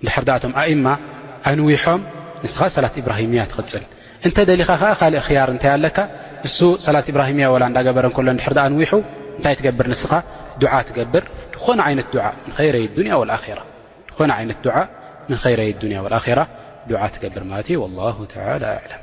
እንድሕር ደኣ እቶም ኣእማ ኣንዊሖም ንስኻ ሰላት ኢብራሂምያ ትቕጽል እንተ ደሊኻ ከኣ ካልእ ክያር እንታይ ኣለካ ንሱ ሰላት ኢብራሂምያ ወላ እንዳገበረ እንከሎ እንድሕር ደኣ ኣንዊሑ እንታይ ትገብር ንስኻ ዱዓ ትገብር ዝኾነ ዓይነት ዱዓ ንኸይረይ ዱንያ ወልኣራ ዝኾነ ዓይነት ዱዓ ንኸይረይ ዱንያ ወልኣራ ዱዓ ትገብር ማለት እዩ ወላሁ ተዓላ ኣዕለም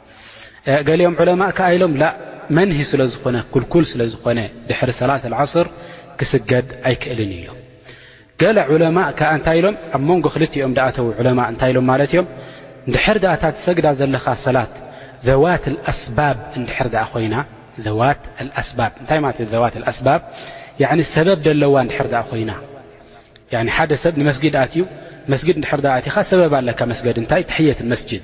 ገሊኦም ዑለማእ ከኣ ኢሎም ላ መንሂ ስለ ዝኾነ ኩልኩል ስለ ዝኾነ ድሕሪ ሰላት ዓስር ክስገድ ኣይክእልን ኢሎም ገለ ዑለማእ ከኣ እንታይ ኢሎም ኣብ መንጎ ክልቲኦም ድኣተዉ ዑለማእ እንታይ ኢሎም ማለት እዮም እንድሕር ድኣ እታ ትሰግዳ ዘለኻ ሰላት ዘዋት ኣስባብ እንድሕር ድኣ ኮይና ዘዋት ኣስባብ እንታይ ማለት እዩ ዘዋት ኣስባብ ሰበብ ደለዋ እንድሕር ድኣ ኮይና ሓደ ሰብ ንመስጊድ ኣትዩ መስጊድ እንድሕር ድኣ ኣትኻ ሰበብ ኣለካ መስገዲ እንታይ ትሕየት መስጅድ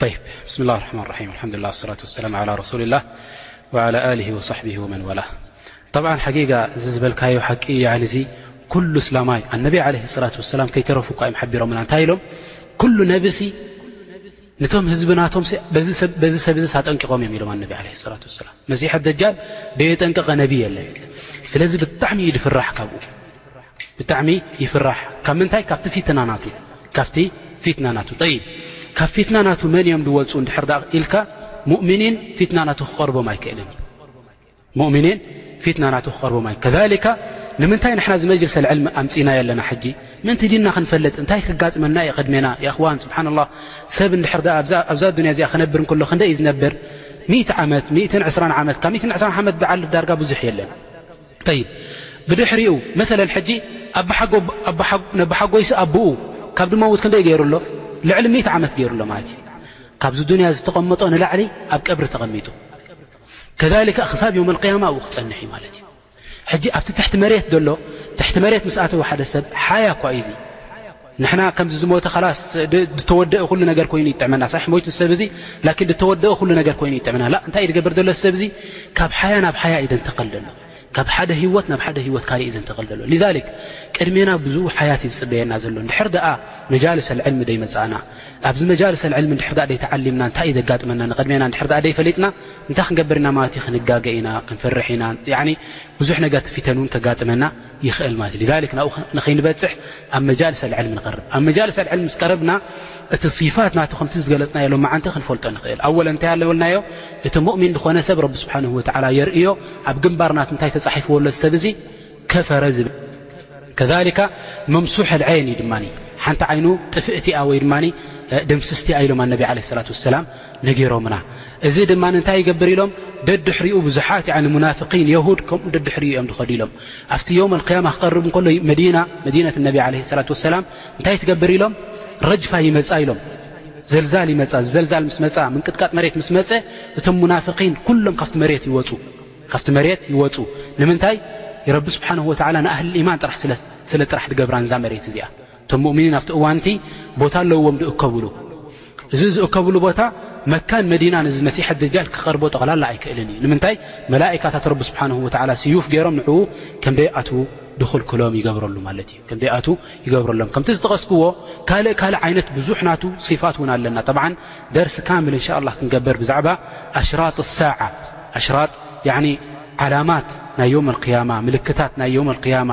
ብስም ላ ርማ ራም ሓላ ሰላት ሰላም ሱሊ ላ ወሳቢ ወመን ዋላ ብ ሓጊጋ እዚ ዝበልካዮ ሓቂ እዚ ኩሉ እስላማይ ኣነቢ ለ ላ ሰላም ከይተረፉ እኳ እዮም ሓቢሮምና እንታይ ኢሎም ኩሉ ነብሲ ነቶም ህዝቢ ናቶም በዚ ሰብ ዚ ኣጠንቂቖም እዮም ኢሎም ኣነቢ ለ ላ ሰላም መሲሐ ደጃል ደየጠንቀቐ ነብይ የለን ስለዚ ብጣዕሚ እዩ ድፍራሕ ካብኡ ብጣዕሚ ይፍራሕ ካብ ምንታይ ካብቲ ፊትና ናቱ ካብቲ ፊትና ናቱ ጠይብ ካብ ፊትና ናቱ መን እዮም ዝወፁ እንድሕር ዳ ኢልካ ሙእሚኒን ፊትና ናቱ ክቐርቦም ኣይክእልን እዩ ሙእሚኒን ፊትና ናቱ ክቐርቦም ኣይ ከሊካ ንምንታይ ንሕና እዚ መጅልስ ልዕልሚ ኣምፂናዮ ኣለና ሕጂ ምእንቲ ዲና ክንፈልጥ እንታይ ክጋጥመና እዩ ቅድሜና የእኽዋን ስብሓን ላ ሰብ እንድሕር ዳ ኣብዛ ዱንያ እዚኣ ክነብር እንከሎ ክንደይ እዩ ዝነብር ሚእቲ ዓመት ሚእትን ዕስራን ዓመት ካብ ሚእትን ዕስራን ዓመት ዝዓልፍ ዳርጋ ብዙሕ የለን ጠይብ ብድሕሪኡ መሰለን ሕጂ ነቦሓጎይሲ ኣቡኡ ካብ ድመውት ክንደይ ገይሩ ኣሎ ልዕሊ ሚእቲ ዓመት ገይሩ ኣሎ ማለት እዩ ካብዚ ዱንያ ዝተቐመጦ ንላዕሊ ኣብ ቀብሪ ተቐሚጡ ከሊከ ክሳብ ዮም ኣልቅያማ ኣብኡ ክጸንሕ እዩ ማለት እዩ ሕጂ ኣብቲ ትሕቲ መሬት ዘሎ ትሕቲ መሬት ምስ ኣተወ ሓደ ሰብ ሓያ እኳ እዩ እዙ ንሕና ከምዚ ዝሞተ ኸላስ ድተወደእ ኩሉ ነገር ኮይኑ ይጥዕመና ሳሕ ሞይቱ ሰብ እዚ ላኪን ድተወደእ ኩሉ ነገር ኮይኑ ይጥዕመና ላ እንታይ እዩ ድገብር ዘሎ ሰብ እዚ ካብ ሓያ ናብ ሓያ እዩ ደንተቐል ዘሎ ካብ ሓደ ህይወት ናብ ሓደ ህይወት ካልእ እዩ ዘንተቐል ዘሎ ሊዛሊክ ቅድሜና ብዙ ሓያት እዩ ዝፅበየና ዘሎ እንድሕር ደኣ መጃልሰ ልዕልሚ ደይመፃእና ኣብዚ መጃልሰ ልዕልሚ እንድሕር ደኣ ደይተዓሊምና እንታይ እዩ ዘጋጥመና ንቅድሜና እንድሕር ደኣ ደይፈሊጥና እንታይ ክንገብር ኢና ማለት እዩ ክንጋገ ኢና ክንፈርሕ ኢና ብዙሕ ነገር ትፊተን እውን ከጋጥመና ይኽእል ማለት እዩ ذ ናብኡ ንኸይንበፅሕ ኣብ መጃልስ ኣልዕልሚ ንቐርብ ኣብ መጃልስ ኣልዕልሚ ምስ ቀረብና እቲ ሲፋት ናቱ ከምቲ ዝገለፅናዮ ሎ መዓንቲ ክንፈልጦ ንኽእል ኣወለ እንታይ ኣለወልናዮ እቲ ሙእሚን ዝኾነ ሰብ ረቢ ስብሓን ወተዓላ የርእዮ ኣብ ግንባር ናቱ እንታይ ተፃሒፍዎ ሎ ዝሰብ እዙ ከፈረ ዝብል ከሊካ መምሱሕ ኣልዐየን እዩ ድማ ሓንቲ ዓይኑ ጥፍእቲ እያ ወይ ድማ ደምስስቲ እያ ኢሎም ኣነቢ ለ ሰላት ወሰላም ነገሮምና እዚ ድማ እንታይ ይገብር ኢሎም ደድሕሪኡ ብዙሓት ሙናፍቒን የሁድ ከምኡ ደድሕሪኡ እዮም ዝኸዱ ኢሎም ኣብቲ ዮውም ኣልቅያማ ክቐርብ እንከሎ መዲና መዲነት ነቢ ዓለ ሰላት ወሰላም እንታይ ትገብር ኢሎም ረጅፋ ይመጻ ኢሎም ዘልዛል ይመጻ ዘልዛል ምስ መጻ ምንቅጥቃጥ መሬት ምስ መጸ እቶም ሙናፍቒን ኩሎም ካብቲ መሬት ይወፁ ካብቲ መሬት ይወፁ ንምንታይ ረቢ ስብሓንሁ ወተዓላ ንኣህሊ ልኢማን ጥራሕ ስለ ጥራሕ ትገብራንዛ መሬት እዚኣ እቶም ሙእምኒን ኣብቲ እዋንቲ ቦታ ኣለዎም ዝእከብሉ እዚ ዝእከብሉ ቦታ መካን መዲና ንዚ መሲሐ ደጃል ክቐርቦ ጠቕላላ ኣይክእልን እዩ ንምንታይ መላእካታት ረቢ ስብሓንሁ ወተዓላ ስዩፍ ገይሮም ንዕኡ ከም ደይኣትዉ ድኽልክሎም ይገብረሉ ማለት እዩ ከም ደይኣትዉ ይገብረሎም ከምቲ ዝጠቐስክዎ ካልእ ካልእ ዓይነት ብዙሕ ናቱ ሲፋት እውን ኣለና ጠብዓን ደርሲ ካምል እንሻ ኣላ ክንገበር ብዛዕባ ኣሽራጥ ሳዓ ኣሽራጥ ዓላማት ናይ ዮም ኣልቅያማ ምልክታት ናይ ዮም ኣልቅያማ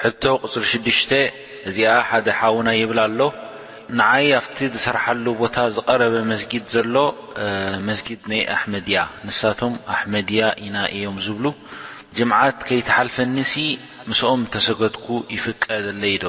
ሕቶ ቁጽሪ ሽዱሽተ እዚኣ ሓደ ሓውና ይብል ኣሎ ንዓይ ኣብቲ ዝሰርሓሉ ቦታ ዝቀረበ መስጊድ ዘሎ መስጊድ ነይ ኣሕመድያ ንሳቶም ኣሕመድያ ኢና እዮም ዝብሉ ጅምዓት ከይትሓልፈኒ ሲ ምስኦም እንተሰገድኩ ይፍቀደለይ ዶ